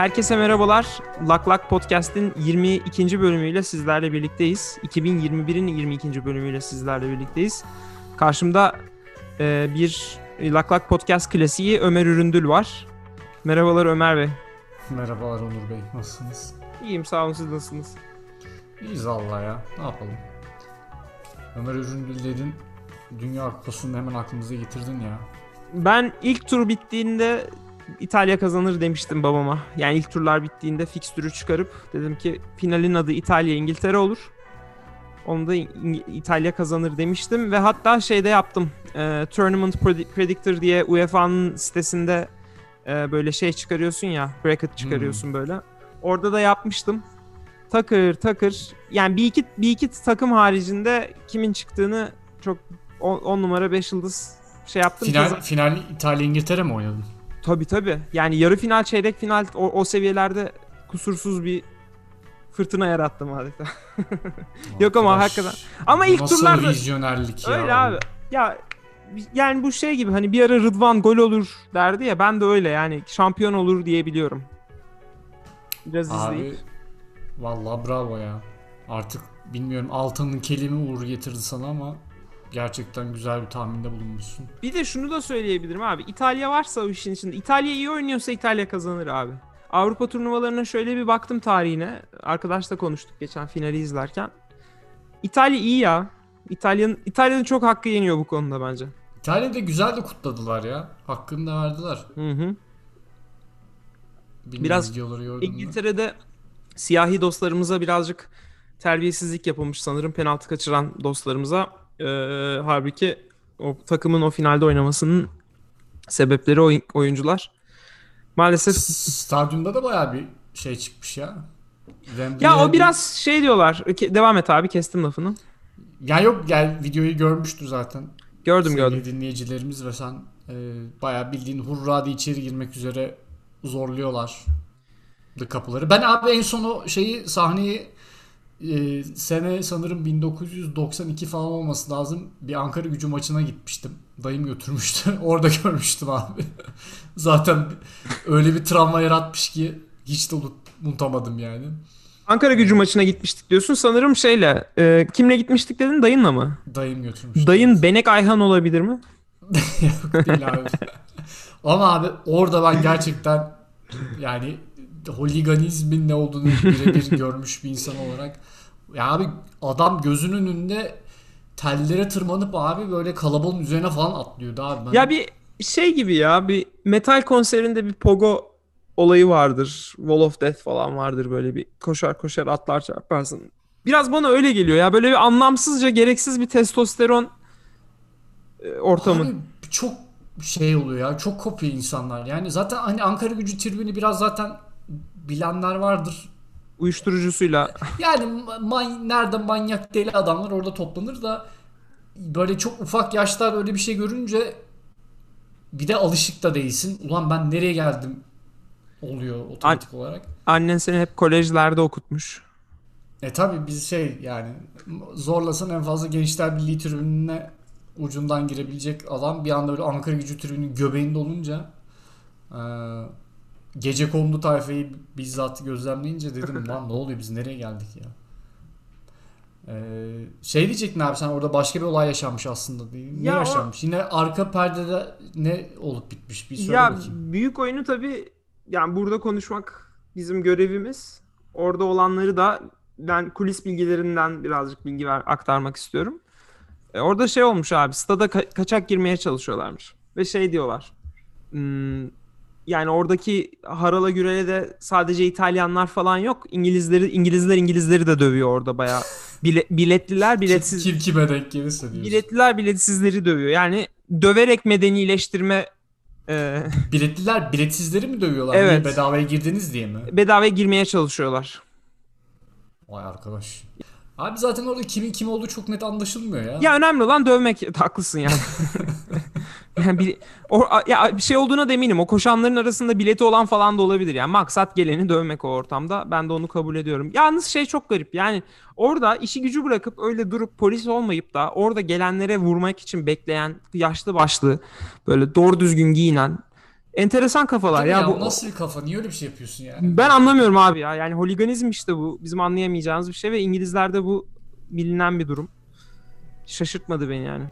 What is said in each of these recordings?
Herkese merhabalar. Lak Lak Podcast'in 22. bölümüyle sizlerle birlikteyiz. 2021'in 22. bölümüyle sizlerle birlikteyiz. Karşımda e, bir Lak Lak Podcast klasiği Ömer Üründül var. Merhabalar Ömer Bey. Merhabalar Onur Bey. Nasılsınız? İyiyim sağ olun siz nasılsınız? İyiyiz Allah ya. Ne yapalım? Ömer Üründül'lerin Dünya Kupası'nı hemen aklımıza getirdin ya. Ben ilk tur bittiğinde İtalya kazanır demiştim babama. Yani ilk turlar bittiğinde fikstürü çıkarıp dedim ki finalin adı İtalya İngiltere olur. Onu da İtalya kazanır demiştim ve hatta şeyde yaptım. E, Tournament Predi- Predictor diye UEFA'nın sitesinde e, böyle şey çıkarıyorsun ya, bracket çıkarıyorsun böyle. Orada da yapmıştım. Takır takır. Yani bir iki bir iki takım haricinde kimin çıktığını çok 10 numara 5 yıldız şey yaptım. Final, Kazan- final İtalya İngiltere mi oynadın? Tabii tabii. Yani yarı final, çeyrek final o, o seviyelerde kusursuz bir fırtına yarattım adeta. Yok ama hakikaten. Ama ilk nasıl turlarda vizyonerlik ya. öyle abi. Ya yani bu şey gibi hani bir ara Rıdvan gol olur derdi ya ben de öyle yani şampiyon olur diye biliyorum. Biraz izleyip. Abi vallahi bravo ya. Artık bilmiyorum altının kelime uğur getirdi sana ama gerçekten güzel bir tahminde bulunmuşsun. Bir de şunu da söyleyebilirim abi. İtalya varsa o işin içinde. İtalya iyi oynuyorsa İtalya kazanır abi. Avrupa turnuvalarına şöyle bir baktım tarihine. Arkadaşla konuştuk geçen finali izlerken. İtalya iyi ya. İtalya'nın İtalya'nın çok hakkı yeniyor bu konuda bence. İtalya'da güzel de kutladılar ya. Hakkını da verdiler. Hı hı. Bilmiyorum Biraz? İngiltere'de siyahi dostlarımıza birazcık terbiyesizlik yapılmış sanırım penaltı kaçıran dostlarımıza. Ee, halbuki o takımın o finalde oynamasının sebepleri oy- oyuncular. Maalesef Stadyumda da bayağı bir şey çıkmış ya. Wembley'e Ya o bir- biraz şey diyorlar. Devam et abi kestim lafını. Ya yok gel videoyu görmüştür zaten. Gördüm Sevgili gördüm. dinleyicilerimiz ve sen e, bayağı bildiğin hurra diye içeri girmek üzere zorluyorlar kapıları. Ben abi en son o şeyi sahneyi e, sene sanırım 1992 falan olması lazım. Bir Ankara gücü maçına gitmiştim. Dayım götürmüştü. Orada görmüştüm abi. Zaten öyle bir travma yaratmış ki hiç de unut- unutamadım yani. Ankara gücü maçına gitmiştik diyorsun. Sanırım şeyle. e, kimle gitmiştik dedin? Dayınla mı? Dayım götürmüştü. Dayın Benek Ayhan olabilir mi? Yok değil abi. Ama abi orada ben gerçekten yani holiganizmin ne olduğunu birebir görmüş bir insan olarak. Ya abi adam gözünün önünde tellere tırmanıp abi böyle kalabalığın üzerine falan atlıyordu abi. Ben, Ya bir şey gibi ya. Bir metal konserinde bir pogo olayı vardır. Wall of Death falan vardır böyle bir koşar koşar atlar çarparsın. Biraz bana öyle geliyor ya. Böyle bir anlamsızca gereksiz bir testosteron e, ortamı. Abi çok şey oluyor ya. Çok kopuyor insanlar. Yani zaten hani Ankara gücü tribünü biraz zaten bilenler vardır. Uyuşturucusuyla. Yani man, nerede manyak deli adamlar orada toplanır da böyle çok ufak yaşlar öyle bir şey görünce bir de alışık da değilsin. Ulan ben nereye geldim oluyor otomatik olarak. Annen seni hep kolejlerde okutmuş. E tabi biz şey yani zorlasan en fazla Gençler Birliği tribününe ucundan girebilecek adam bir anda böyle Ankara gücü tribünün göbeğinde olunca e, gece kondu tayfayı bizzat gözlemleyince dedim lan ne oluyor biz nereye geldik ya. Ee, şey diyecektin abi sen orada başka bir olay yaşanmış aslında. Ne Ya o- yaşanmış? Yine arka perdede ne olup bitmiş bir söyle Ya bakayım. büyük oyunu tabii yani burada konuşmak bizim görevimiz. Orada olanları da ben kulis bilgilerinden birazcık bilgi ver, aktarmak istiyorum. E, orada şey olmuş abi stada ka- kaçak girmeye çalışıyorlarmış. Ve şey diyorlar. hmm, yani oradaki Harala Gürel'e de sadece İtalyanlar falan yok. İngilizleri İngilizler İngilizleri de dövüyor orada bayağı. Bile, biletliler biletsiz Kim kime denk gelirse diyorsun. biletliler biletsizleri dövüyor. Yani döverek medenileştirme e, Biletliler biletsizleri mi dövüyorlar? Evet. Niye bedavaya girdiniz diye mi? bedavaya girmeye çalışıyorlar. Vay arkadaş. Abi zaten orada kimin kim olduğu çok net anlaşılmıyor ya. Ya önemli olan dövmek. Haklısın yani. Yani bir, o, ya bir şey olduğuna da eminim. O koşanların arasında bileti olan falan da olabilir. Yani maksat geleni dövmek o ortamda. Ben de onu kabul ediyorum. Yalnız şey çok garip. Yani orada işi gücü bırakıp öyle durup polis olmayıp da orada gelenlere vurmak için bekleyen yaşlı başlı böyle doğru düzgün giyinen enteresan kafalar ya, ya bu. Nasıl bir kafa? Niye öyle bir şey yapıyorsun yani? Ben anlamıyorum abi ya. Yani holiganizm işte bu. Bizim anlayamayacağımız bir şey ve İngilizlerde bu bilinen bir durum. Şaşırtmadı beni yani.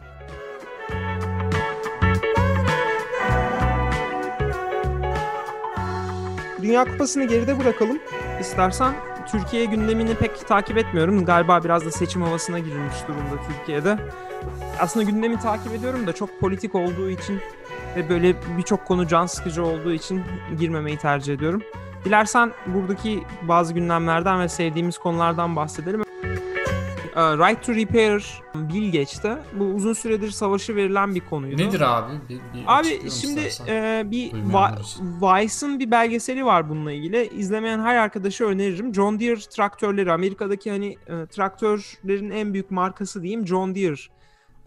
Dünya Kupası'nı geride bırakalım. İstersen Türkiye gündemini pek takip etmiyorum. Galiba biraz da seçim havasına girilmiş durumda Türkiye'de. Aslında gündemi takip ediyorum da çok politik olduğu için ve böyle birçok konu can sıkıcı olduğu için girmemeyi tercih ediyorum. Dilersen buradaki bazı gündemlerden ve sevdiğimiz konulardan bahsedelim. Ee, right to Repair Bill Gates'te bu uzun süredir savaşı verilen bir konuydu. Nedir abi? Bir, bir abi şimdi e, bir Vice'ın bir belgeseli var bununla ilgili. İzlemeyen her arkadaşa öneririm. John Deere traktörleri Amerika'daki hani e, traktörlerin en büyük markası diyeyim John Deere.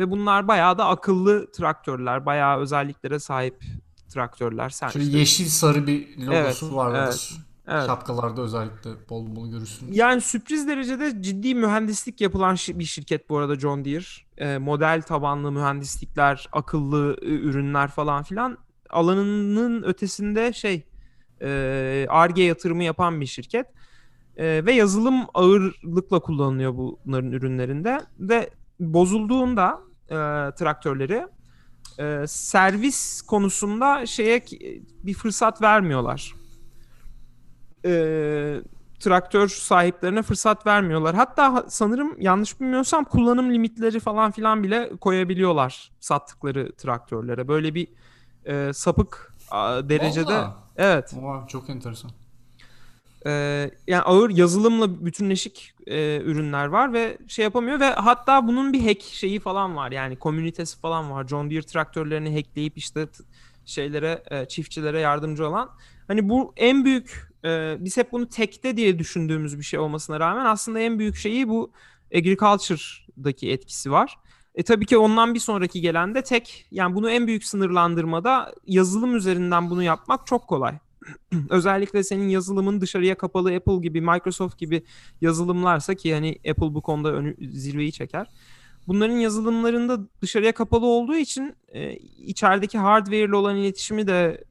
Ve bunlar bayağı da akıllı traktörler. Bayağı özelliklere sahip traktörler. Sen Şöyle işte... yeşil sarı bir logosu evet, vardır. Evet. Evet. Şapkalarda özellikle bol bol görürsünüz. Yani sürpriz derecede ciddi mühendislik yapılan bir şirket bu arada John Deere. E, model tabanlı mühendislikler, akıllı e, ürünler falan filan. Alanının ötesinde şey ARGE yatırımı yapan bir şirket. E, ve yazılım ağırlıkla kullanılıyor bunların ürünlerinde. Ve bozulduğunda e, traktörleri e, servis konusunda şeye bir fırsat vermiyorlar e, traktör sahiplerine fırsat vermiyorlar. Hatta sanırım yanlış bilmiyorsam kullanım limitleri falan filan bile koyabiliyorlar sattıkları traktörlere. Böyle bir e, sapık a, derecede. Vallahi. Evet. Oha, çok enteresan. E, yani ağır yazılımla bütünleşik e, ürünler var ve şey yapamıyor ve hatta bunun bir hack şeyi falan var. Yani komünitesi falan var. John Deere traktörlerini hackleyip işte şeylere e, çiftçilere yardımcı olan. Hani bu en büyük e, biz hep bunu tekte diye düşündüğümüz bir şey olmasına rağmen aslında en büyük şeyi bu agriculture'daki etkisi var. E tabii ki ondan bir sonraki gelen de tek yani bunu en büyük sınırlandırmada yazılım üzerinden bunu yapmak çok kolay. Özellikle senin yazılımın dışarıya kapalı Apple gibi Microsoft gibi yazılımlarsa ki hani Apple bu konuda önü, zirveyi çeker. Bunların yazılımlarında dışarıya kapalı olduğu için e, içerideki hardware ile olan iletişimi de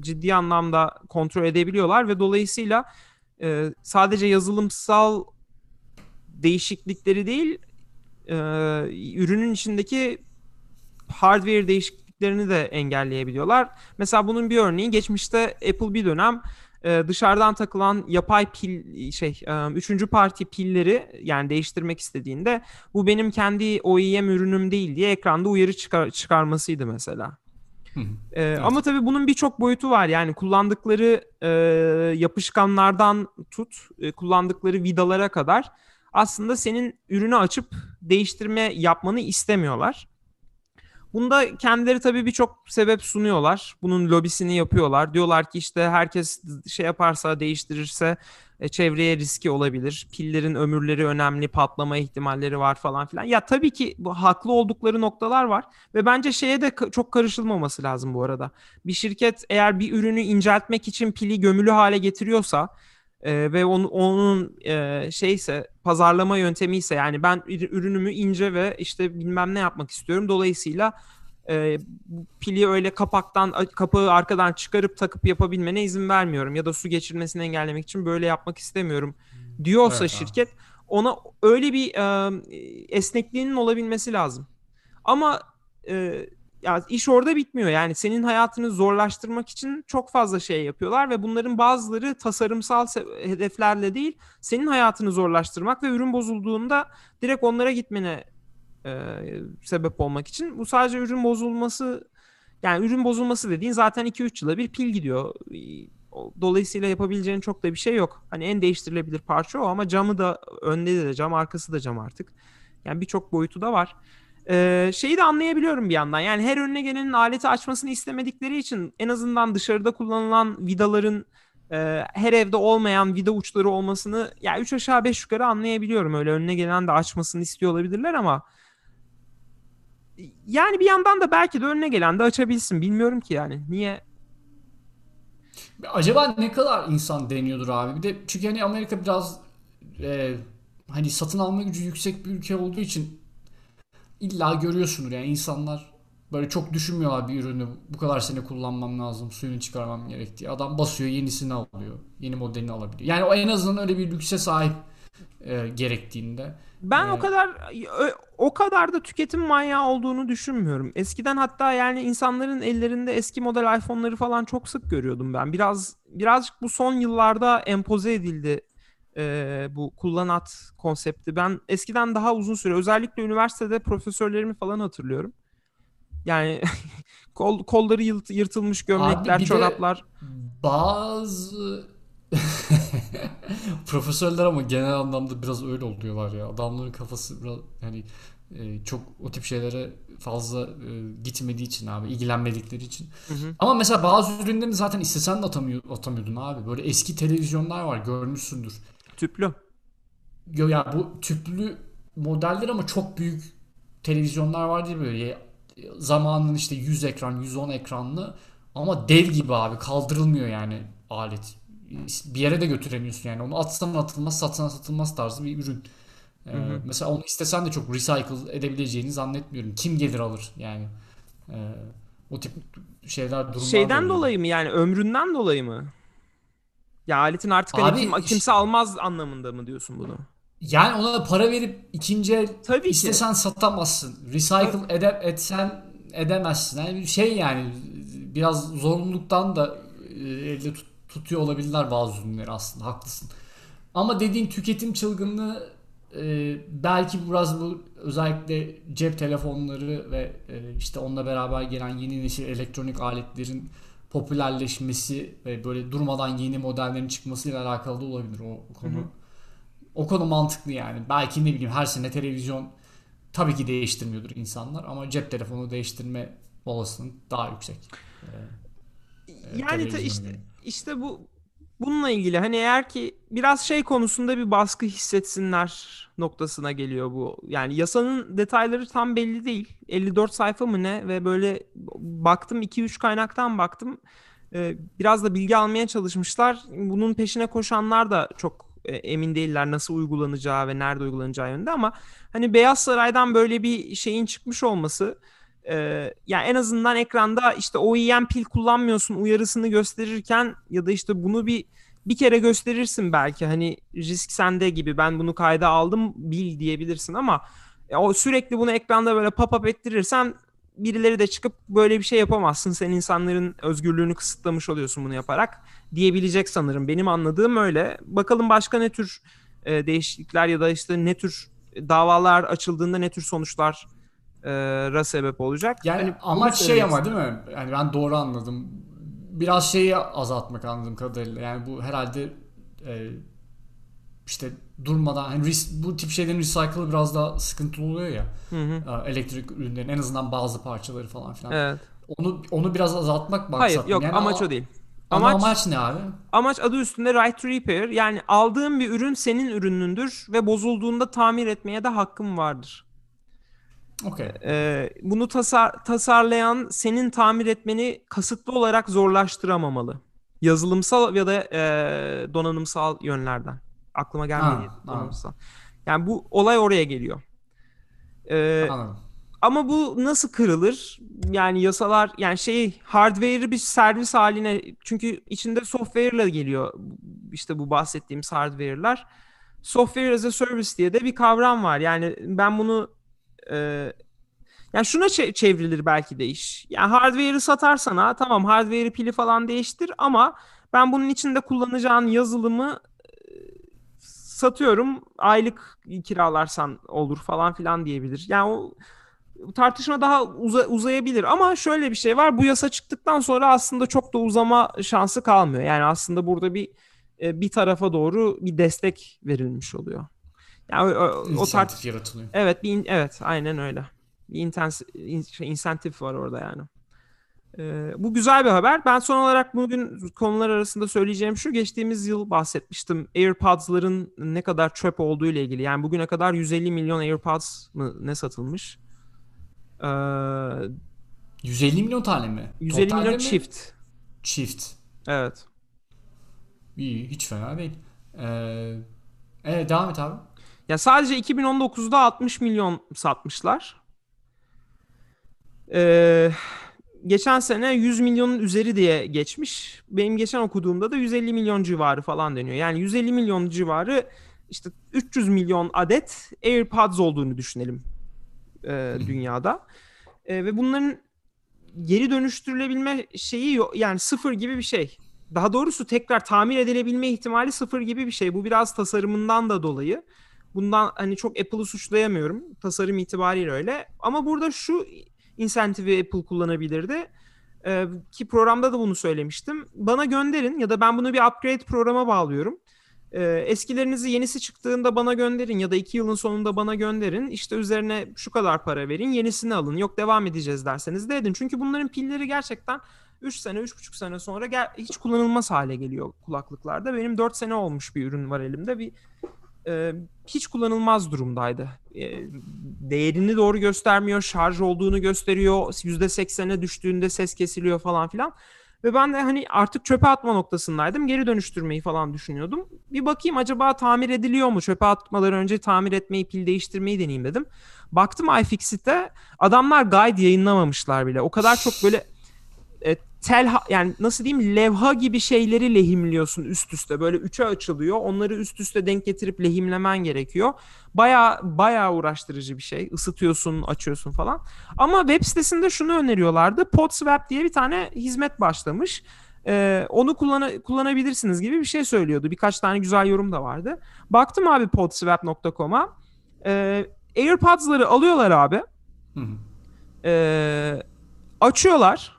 ciddi anlamda kontrol edebiliyorlar ve dolayısıyla e, sadece yazılımsal değişiklikleri değil e, ürünün içindeki hardware değişikliklerini de engelleyebiliyorlar. Mesela bunun bir örneği geçmişte Apple bir dönem e, dışarıdan takılan yapay pil şey e, üçüncü parti pilleri yani değiştirmek istediğinde bu benim kendi OEM ürünüm değil diye ekranda uyarı çıkar, çıkarmasıydı mesela. Ee, evet. Ama tabii bunun birçok boyutu var. Yani kullandıkları e, yapışkanlardan tut, e, kullandıkları vidalara kadar aslında senin ürünü açıp değiştirme yapmanı istemiyorlar. Bunda kendileri tabii birçok sebep sunuyorlar. Bunun lobisini yapıyorlar. Diyorlar ki işte herkes şey yaparsa, değiştirirse e, çevreye riski olabilir. Pillerin ömürleri önemli, patlama ihtimalleri var falan filan. Ya tabii ki bu haklı oldukları noktalar var ve bence şeye de çok karışılmaması lazım bu arada. Bir şirket eğer bir ürünü inceltmek için pili gömülü hale getiriyorsa e, ve onun, onun e, şeyse pazarlama yöntemi ise yani ben ürünümü ince ve işte bilmem ne yapmak istiyorum. Dolayısıyla e, pili öyle kapaktan kapağı arkadan çıkarıp takıp yapabilmene izin vermiyorum ya da su geçirmesini engellemek için böyle yapmak istemiyorum diyorsa evet, şirket ona öyle bir e, esnekliğinin olabilmesi lazım. Ama e, ya iş orada bitmiyor. Yani senin hayatını zorlaştırmak için çok fazla şey yapıyorlar ve bunların bazıları tasarımsal hedeflerle değil, senin hayatını zorlaştırmak ve ürün bozulduğunda direkt onlara gitmene e, sebep olmak için. Bu sadece ürün bozulması yani ürün bozulması dediğin zaten 2-3 yıla bir pil gidiyor. Dolayısıyla yapabileceğin çok da bir şey yok. Hani en değiştirilebilir parça o ama camı da önde de cam arkası da cam artık. Yani birçok boyutu da var. Ee, şeyi de anlayabiliyorum bir yandan. Yani her önüne gelenin aleti açmasını istemedikleri için en azından dışarıda kullanılan vidaların e, her evde olmayan vida uçları olmasını ya yani 3 aşağı 5 yukarı anlayabiliyorum. Öyle önüne gelen de açmasını istiyor olabilirler ama Yani bir yandan da belki de önüne gelen de açabilsin. Bilmiyorum ki yani. Niye? Acaba ne kadar insan deniyordur abi? Bir de çünkü hani Amerika biraz e, hani satın alma gücü yüksek bir ülke olduğu için illa görüyorsundur yani insanlar böyle çok düşünmüyorlar bir ürünü bu kadar sene kullanmam lazım suyunu çıkarmam gerektiği. Adam basıyor yenisini alıyor. Yeni modelini alabiliyor. Yani o en azından öyle bir lükse sahip e, gerektiğinde. Ben Ee, o kadar o kadar da tüketim manyağı olduğunu düşünmüyorum. Eskiden hatta yani insanların ellerinde eski model iPhone'ları falan çok sık görüyordum ben. Biraz birazcık bu son yıllarda empoze edildi e, bu kullanat konsepti. Ben eskiden daha uzun süre özellikle üniversitede profesörlerimi falan hatırlıyorum. Yani kol, kolları yırt- yırtılmış gömlekler, de- çoraplar. Bazı profesörler ama genel anlamda biraz öyle oluyorlar ya. Adamların kafası biraz yani e, çok o tip şeylere fazla e, gitmediği için abi, ilgilenmedikleri için. Hı hı. Ama mesela bazı ürünlerini zaten istesen de atamıyor, atamıyordun abi. Böyle eski televizyonlar var görmüşsündür. Tüplü. Yo ya bu tüplü modeller ama çok büyük televizyonlar var diye böyle zamanın işte 100 ekran 110 ekranlı ama dev gibi abi kaldırılmıyor yani alet. Bir yere de götüremiyorsun yani onu atsan atılmaz satsan satılmaz tarzı bir ürün. Ee, Hı hı. Mesela onu istesen de çok recycle edebileceğini zannetmiyorum. Kim gelir alır yani. Ee, o tip şeyler durumlar Şeyden dolayı mı yani ömründen dolayı mı? Ya aletin artık hani Abi, kim- kimse almaz anlamında mı diyorsun bunu? Yani ona para verip ikinci el Tabii ki. istesen satamazsın. Recycle ede, etsen edemezsin. Yani bir şey yani biraz zorunluluktan da e, elde tut- tutuyor olabilirler bazı ürünleri aslında haklısın. Ama dediğin tüketim çılgınlığı e, belki biraz bu özellikle cep telefonları ve e, işte onunla beraber gelen yeni nesil elektronik aletlerin popülerleşmesi ve böyle durmadan yeni modellerin çıkmasıyla alakalı da olabilir o, konu. Hı hı. O konu mantıklı yani. Belki ne bileyim her sene televizyon tabii ki değiştirmiyordur insanlar ama cep telefonu değiştirme olasılığı daha yüksek. Ee, Yani işte işte bu bununla ilgili hani eğer ki biraz şey konusunda bir baskı hissetsinler noktasına geliyor bu. Yani yasanın detayları tam belli değil. 54 sayfa mı ne ve böyle baktım 2-3 kaynaktan baktım. Ee, biraz da bilgi almaya çalışmışlar. Bunun peşine koşanlar da çok e, emin değiller nasıl uygulanacağı ve nerede uygulanacağı yönünde ama hani Beyaz Saray'dan böyle bir şeyin çıkmış olması e, yani en azından ekranda işte OEM pil kullanmıyorsun uyarısını gösterirken ya da işte bunu bir bir kere gösterirsin belki hani risk sende gibi ben bunu kayda aldım bil diyebilirsin ama o sürekli bunu ekranda böyle pop-up ettirirsen birileri de çıkıp böyle bir şey yapamazsın. Sen insanların özgürlüğünü kısıtlamış oluyorsun bunu yaparak diyebilecek sanırım. Benim anladığım öyle. Bakalım başka ne tür değişiklikler ya da işte ne tür davalar açıldığında ne tür sonuçlar ra sebep olacak. Yani Hani amaç şey ama değil mi? Yani ben doğru anladım. Biraz şeyi azaltmak anladığım kadarıyla. Yani bu herhalde e, işte durmadan hani ris- bu tip şeylerin recycle'ı biraz daha sıkıntılı oluyor ya. Hı hı. E, elektrik ürünlerin en azından bazı parçaları falan filan. Evet. Onu onu biraz azaltmak maksat. Hayır yok Yani amaç o değil. Ama Amaç amaç ne abi? amaç adı üstünde right to repair. Yani aldığın bir ürün senin ürünündür ve bozulduğunda tamir etmeye de hakkın vardır. Okey. Ee, bunu tasar- tasarlayan senin tamir etmeni kasıtlı olarak zorlaştıramamalı. Yazılımsal ya da e, donanımsal yönlerden. Aklıma gelmedi. Ha, donanımsal. Yani bu olay oraya geliyor. Ee, Anladım. ama bu nasıl kırılır? Yani yasalar yani şey hardware'ı bir servis haline çünkü içinde software ile geliyor işte bu bahsettiğimiz hardware'lar. Software as a service diye de bir kavram var. Yani ben bunu e, yani şuna çe- çevrilir belki de iş. Yani hardware'ı satarsan ha tamam hardware'ı pili falan değiştir ama ben bunun içinde kullanacağın yazılımı e, satıyorum aylık kiralarsan olur falan filan diyebilir. Yani o tartışma daha uza- uzayabilir ama şöyle bir şey var bu yasa çıktıktan sonra aslında çok da uzama şansı kalmıyor. Yani aslında burada bir e, bir tarafa doğru bir destek verilmiş oluyor. Yani o, o, İnsentif yaratılıyor. Evet, bir in- evet, aynen öyle. Bir intens in- şey, insentif var orada yani. Ee, bu güzel bir haber. Ben son olarak bugün konular arasında söyleyeceğim şu. Geçtiğimiz yıl bahsetmiştim. AirPods'ların ne kadar çöp olduğu ile ilgili. Yani bugüne kadar 150 milyon AirPods mı ne satılmış? Ee, 150 milyon tane mi? 150 Totalde milyon mi? çift. Çift. Evet. İyi hiç fena değil. Ee, evet devam et abi. Ya sadece 2019'da 60 milyon satmışlar. Ee, geçen sene 100 milyonun üzeri diye geçmiş. Benim geçen okuduğumda da 150 milyon civarı falan deniyor. Yani 150 milyon civarı işte 300 milyon adet AirPods olduğunu düşünelim e, dünyada. E, ve bunların geri dönüştürülebilme şeyi yok. Yani sıfır gibi bir şey. Daha doğrusu tekrar tamir edilebilme ihtimali sıfır gibi bir şey. Bu biraz tasarımından da dolayı. Bundan hani çok Apple'ı suçlayamıyorum. Tasarım itibariyle öyle. Ama burada şu insentifi Apple kullanabilirdi. Ee, ki programda da bunu söylemiştim. Bana gönderin ya da ben bunu bir upgrade programa bağlıyorum. Ee, eskilerinizi yenisi çıktığında bana gönderin ya da iki yılın sonunda bana gönderin. İşte üzerine şu kadar para verin yenisini alın. Yok devam edeceğiz derseniz de edin. Çünkü bunların pilleri gerçekten 3 sene 3,5 sene sonra gel- hiç kullanılmaz hale geliyor kulaklıklarda. Benim 4 sene olmuş bir ürün var elimde. Bir e, hiç kullanılmaz durumdaydı. E, değerini doğru göstermiyor, şarj olduğunu gösteriyor. %80'e düştüğünde ses kesiliyor falan filan. Ve ben de hani artık çöpe atma noktasındaydım. Geri dönüştürmeyi falan düşünüyordum. Bir bakayım acaba tamir ediliyor mu? Çöpe atmadan önce tamir etmeyi, pil değiştirmeyi deneyeyim dedim. Baktım iFixit'te adamlar guide yayınlamamışlar bile. O kadar çok böyle e, tel ha- yani nasıl diyeyim levha gibi şeyleri lehimliyorsun üst üste. Böyle üçe açılıyor. Onları üst üste denk getirip lehimlemen gerekiyor. Baya baya uğraştırıcı bir şey. Isıtıyorsun açıyorsun falan. Ama web sitesinde şunu öneriyorlardı. Podswap diye bir tane hizmet başlamış. Ee, onu kullan kullanabilirsiniz gibi bir şey söylüyordu. Birkaç tane güzel yorum da vardı. Baktım abi podswap.com'a Ee, AirPods'ları alıyorlar abi. Hı hı. Ee, açıyorlar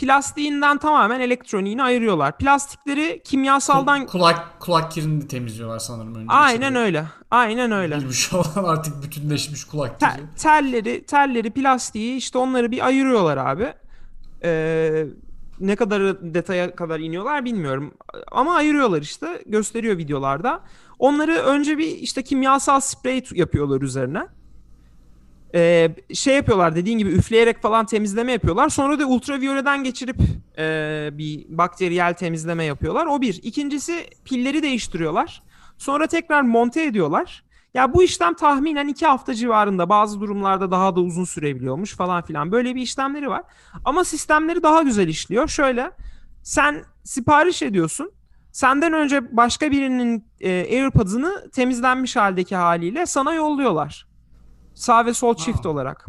plastiğinden tamamen elektroniğini ayırıyorlar. Plastikleri kimyasaldan kulak kulak kirini de temizliyorlar sanırım önce. aynen öyle. Aynen öyle. Girmiş olan artık bütünleşmiş kulak Te- kiri. telleri, telleri, plastiği işte onları bir ayırıyorlar abi. Ee, ne kadar detaya kadar iniyorlar bilmiyorum. Ama ayırıyorlar işte. Gösteriyor videolarda. Onları önce bir işte kimyasal sprey yapıyorlar üzerine. Ee, şey yapıyorlar dediğin gibi üfleyerek falan temizleme yapıyorlar. Sonra da ultraviyoleden geçirip e, bir bakteriyel temizleme yapıyorlar. O bir. İkincisi pilleri değiştiriyorlar. Sonra tekrar monte ediyorlar. Ya bu işlem tahminen iki hafta civarında bazı durumlarda daha da uzun sürebiliyormuş falan filan. Böyle bir işlemleri var. Ama sistemleri daha güzel işliyor. Şöyle sen sipariş ediyorsun. Senden önce başka birinin e, AirPods'ını temizlenmiş haldeki haliyle sana yolluyorlar. Sağ ve sol çift olarak.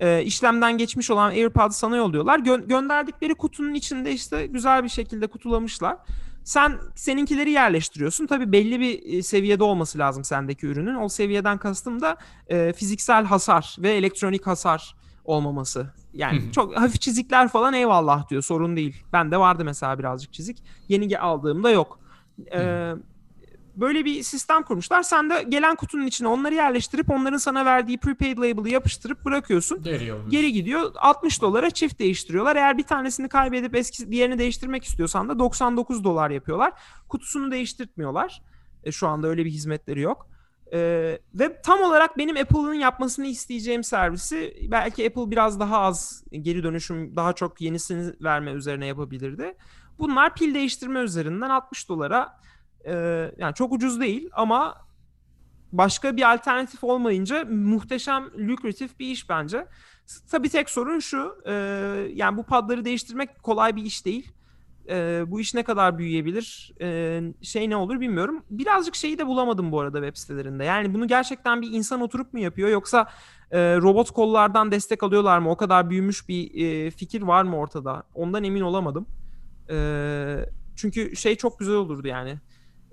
E, işlemden geçmiş olan AirPods sana yolluyorlar. Gö- gönderdikleri kutunun içinde işte güzel bir şekilde kutulamışlar. Sen seninkileri yerleştiriyorsun. Tabii belli bir e, seviyede olması lazım sendeki ürünün. O seviyeden kastım da e, fiziksel hasar ve elektronik hasar olmaması. Yani Hı hı. çok hafif çizikler falan eyvallah diyor sorun değil. Ben de vardı mesela birazcık çizik. Yeni aldığımda yok. Ee, böyle bir sistem kurmuşlar. Sen de gelen kutunun içine onları yerleştirip onların sana verdiği prepaid label'ı yapıştırıp bırakıyorsun. Deri oluyor. Geri gidiyor 60 dolara çift değiştiriyorlar. Eğer bir tanesini kaybedip eski diğerini değiştirmek istiyorsan da 99 dolar yapıyorlar. Kutusunu değiştirtmiyorlar. E, şu anda öyle bir hizmetleri yok. E, ve tam olarak benim Apple'ın yapmasını isteyeceğim servisi belki Apple biraz daha az geri dönüşüm daha çok yenisini verme üzerine yapabilirdi. Bunlar pil değiştirme üzerinden 60 dolara e, yani çok ucuz değil ama başka bir alternatif olmayınca muhteşem lucrative bir iş bence. Tabii tek sorun şu e, yani bu padları değiştirmek kolay bir iş değil. E, bu iş ne kadar büyüyebilir e, şey ne olur bilmiyorum. Birazcık şeyi de bulamadım bu arada web sitelerinde. Yani bunu gerçekten bir insan oturup mu yapıyor yoksa e, robot kollardan destek alıyorlar mı? O kadar büyümüş bir e, fikir var mı ortada? Ondan emin olamadım. E, çünkü şey çok güzel olurdu yani.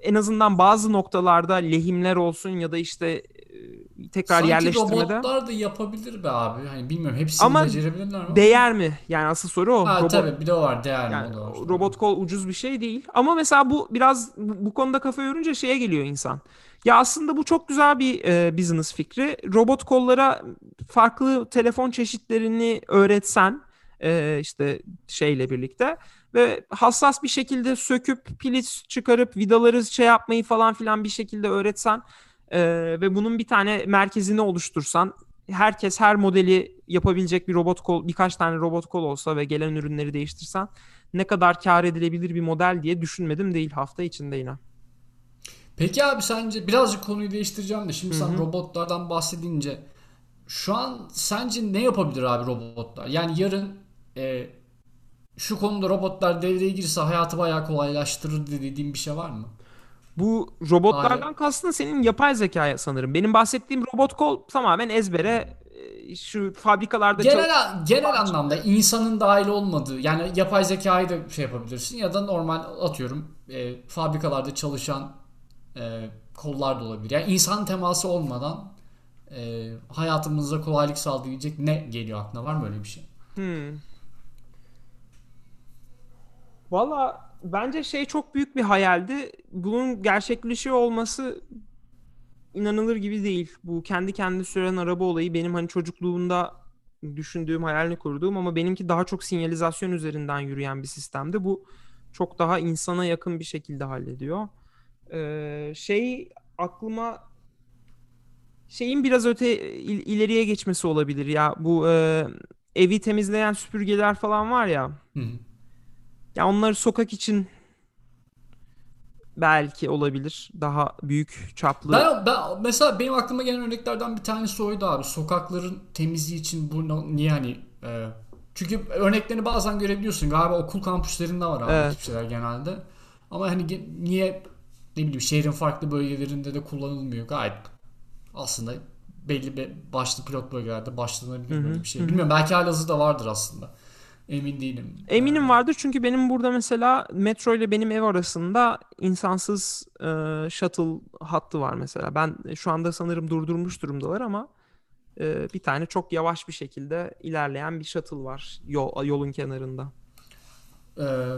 En azından bazı noktalarda lehimler olsun ya da işte e, tekrar Sanki yerleştirmede. robotlar da yapabilir be abi. Hani bilmiyorum hepsini Ama becerebilirler mi? Değer mi? Yani asıl soru o. Ha Robot- tabii bir de o var değer mi yani var. robot kol ucuz bir şey değil. Ama mesela bu biraz bu, bu konuda kafa yorunca şeye geliyor insan. Ya aslında bu çok güzel bir e, business fikri. Robot kollara farklı telefon çeşitlerini öğretsen e, işte şeyle birlikte ve hassas bir şekilde söküp pili çıkarıp vidaları şey yapmayı falan filan bir şekilde öğretsen e, ve bunun bir tane merkezini oluştursan herkes her modeli yapabilecek bir robot kol, birkaç tane robot kol olsa ve gelen ürünleri değiştirsen ne kadar kar edilebilir bir model diye düşünmedim değil hafta içinde yine. Peki abi sence birazcık konuyu değiştireceğim de şimdi sen Hı-hı. robotlardan bahsedince şu an sence ne yapabilir abi robotlar? Yani yarın e, şu konuda robotlar devreye girse hayatı bayağı kolaylaştırır dediğin bir şey var mı? Bu robotlardan Hayır. kastın senin yapay zekaya sanırım. Benim bahsettiğim robot kol tamamen ezbere e, şu fabrikalarda genel çok... genel anlamda insanın dahil olmadığı yani yapay zekayı da şey yapabilirsin ya da normal atıyorum e, fabrikalarda çalışan e, kollar da olabilir. Yani insan teması olmadan e, hayatımıza kolaylık sağlayacak ne geliyor aklına var mı öyle bir şey? Hmm. Valla bence şey çok büyük bir hayaldi. Bunun gerçekleşiyor olması inanılır gibi değil. Bu kendi kendi süren araba olayı benim hani çocukluğumda düşündüğüm, hayalini kurduğum ama benimki daha çok sinyalizasyon üzerinden yürüyen bir sistemdi. Bu çok daha insana yakın bir şekilde hallediyor. Ee, şey aklıma şeyin biraz öte il, ileriye geçmesi olabilir ya. Bu e, evi temizleyen süpürgeler falan var ya. Hı hı. Ya onları sokak için belki olabilir. Daha büyük çaplı. Ben, ben mesela benim aklıma gelen örneklerden bir tanesi oydu abi. Sokakların temizliği için bu niye hani e, çünkü örneklerini bazen görebiliyorsun. Galiba okul kampüslerinde var abi evet. şeyler genelde. Ama hani niye ne bileyim şehrin farklı bölgelerinde de kullanılmıyor. Gayet aslında belli bir başlı pilot bölgelerde başlanabilir böyle bir şey. Bilmiyorum belki halihazırda vardır aslında. Emin değilim. Eminim vardır çünkü benim burada mesela metro ile benim ev arasında insansız e, shuttle hattı var mesela. Ben şu anda sanırım durdurmuş durumdalar ama e, bir tane çok yavaş bir şekilde ilerleyen bir shuttle var yol, yolun kenarında. Ee,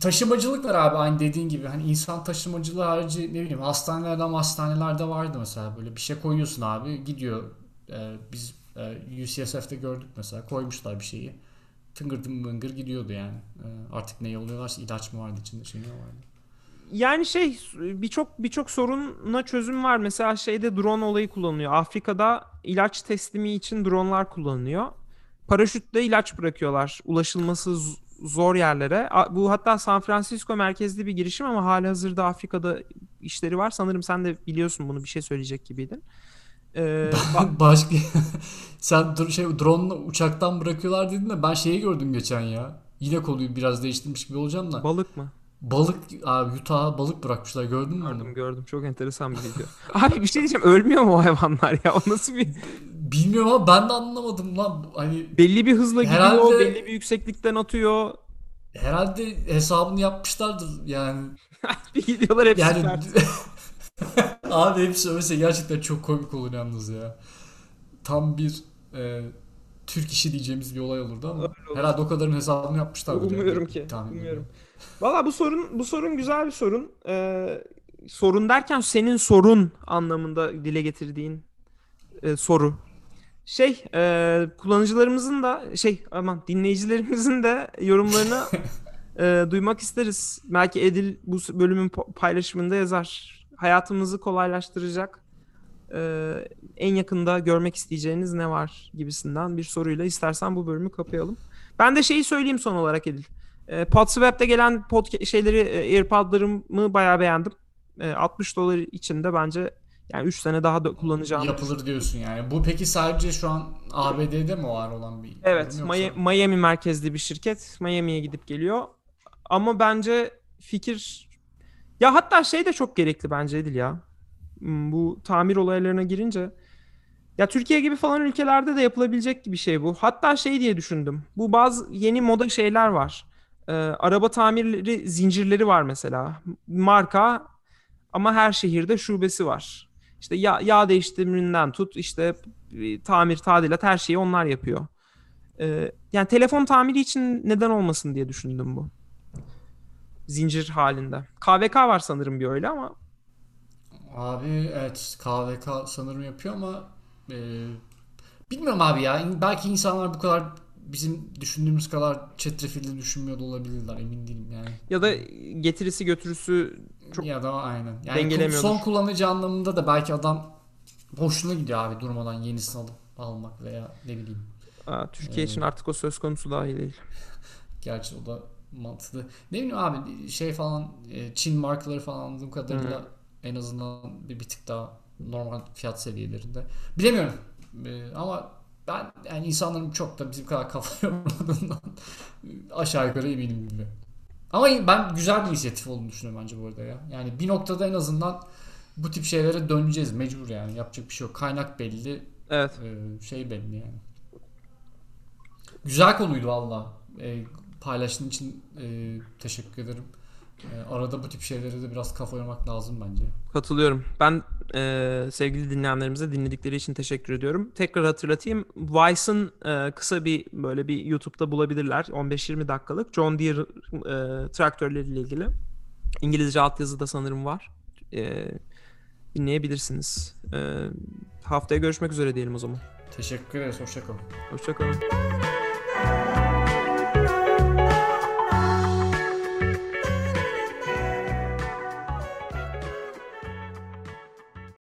taşımacılık var abi aynı dediğin gibi. Hani insan taşımacılığı harici ne bileyim hastanelerden hastanelerde vardı mesela böyle bir şey koyuyorsun abi gidiyor. Ee, biz e, UCSF'te gördük mesela koymuşlar bir şeyi tıngır tıngır gidiyordu yani. Ee, artık ne yolluyorlarsa ilaç mı vardı içinde şey ne vardı. Yani şey birçok birçok soruna çözüm var. Mesela şeyde drone olayı kullanılıyor. Afrika'da ilaç teslimi için dronlar kullanılıyor. Paraşütle ilaç bırakıyorlar ulaşılması zor yerlere. Bu hatta San Francisco merkezli bir girişim ama hali hazırda Afrika'da işleri var. Sanırım sen de biliyorsun bunu bir şey söyleyecek gibiydin. Ee, Başka sen şey drone uçaktan bırakıyorlar dedin de ben şeyi gördüm geçen ya. Yine konuyu biraz değiştirmiş gibi olacağım da. Balık mı? Balık abi Utah'a balık bırakmışlar gördün mü gördüm, onu? Gördüm çok enteresan bir video. abi bir şey diyeceğim ölmüyor mu o hayvanlar ya? O nasıl bir... Bilmiyorum ama ben de anlamadım lan. Hani belli bir hızla herhalde, gidiyor, belli bir yükseklikten atıyor. Herhalde hesabını yapmışlardır yani. bir gidiyorlar hepsi yani, Abi hepsi söylese gerçekten çok komik olur yalnız ya. Tam bir e, Türk işi diyeceğimiz bir olay olurdu ama olur. herhalde o kadarın hesabını yapmışlar. Umuyorum ki. Umuyorum. Valla bu sorun bu sorun güzel bir sorun. Ee, sorun derken senin sorun anlamında dile getirdiğin e, soru. Şey e, kullanıcılarımızın da şey aman dinleyicilerimizin de yorumlarını e, duymak isteriz. Belki Edil bu bölümün paylaşımında yazar hayatımızı kolaylaştıracak e, en yakında görmek isteyeceğiniz ne var gibisinden bir soruyla istersen bu bölümü kapayalım. Ben de şeyi söyleyeyim son olarak Edil. E, Podswap'te gelen pod şeyleri e, AirPod'larımı bayağı beğendim. E, 60 dolar içinde bence yani 3 sene daha da kullanacağım. Yapılır diyorsun yani. Bu peki sadece şu an ABD'de mi var olan bir Evet. Miami merkezli bir şirket. Miami'ye gidip geliyor. Ama bence fikir ya hatta şey de çok gerekli bence Edil ya. Hmm, bu tamir olaylarına girince. Ya Türkiye gibi falan ülkelerde de yapılabilecek bir şey bu. Hatta şey diye düşündüm. Bu bazı yeni moda şeyler var. Ee, araba tamirleri zincirleri var mesela. Marka ama her şehirde şubesi var. İşte yağ, yağ değiştiriminden tut işte e, tamir, tadilat her şeyi onlar yapıyor. Ee, yani telefon tamiri için neden olmasın diye düşündüm bu zincir halinde. KVK var sanırım bir öyle ama. Abi evet KVK sanırım yapıyor ama e, bilmiyorum abi ya. Belki insanlar bu kadar bizim düşündüğümüz kadar çetrefilli düşünmüyor da olabilirler emin değilim yani. Ya da getirisi götürüsü çok ya da aynen. Yani son kullanıcı anlamında da belki adam hoşuna gidiyor abi durmadan yenisini alıp almak veya ne bileyim. Aa, Türkiye için Evet. artık o söz konusu dahi değil. Gerçi o da mantıklı. Ne bileyim abi şey falan e, Çin markaları falan anladığım kadarıyla en azından bir, bir tık daha normal fiyat seviyelerinde. Bilemiyorum. E, ama ben yani insanların çok da bizim kadar kafa yormadığından aşağı yukarı eminim gibi. Ama ben güzel bir inisiyatif olduğunu düşünüyorum bence bu arada ya. Yani bir noktada en azından bu tip şeylere döneceğiz mecbur yani. Yapacak bir şey yok. Kaynak belli, Evet. ee, şey belli yani. Güzel konuydu valla. Paylaştığın için e, teşekkür ederim. Ee, arada bu tip şeylere de biraz kafa yormak lazım bence. Katılıyorum. Ben e, sevgili dinleyenlerimize dinledikleri için teşekkür ediyorum. Tekrar hatırlatayım. Vice'ın e, kısa bir böyle bir YouTube'da bulabilirler. 15-20 dakikalık John Deere e, traktörleriyle ilgili. İngilizce altyazı da sanırım var. E, dinleyebilirsiniz. E, haftaya görüşmek üzere diyelim o zaman. Teşekkür ederiz. Hoşçakalın. Hoşçakalın.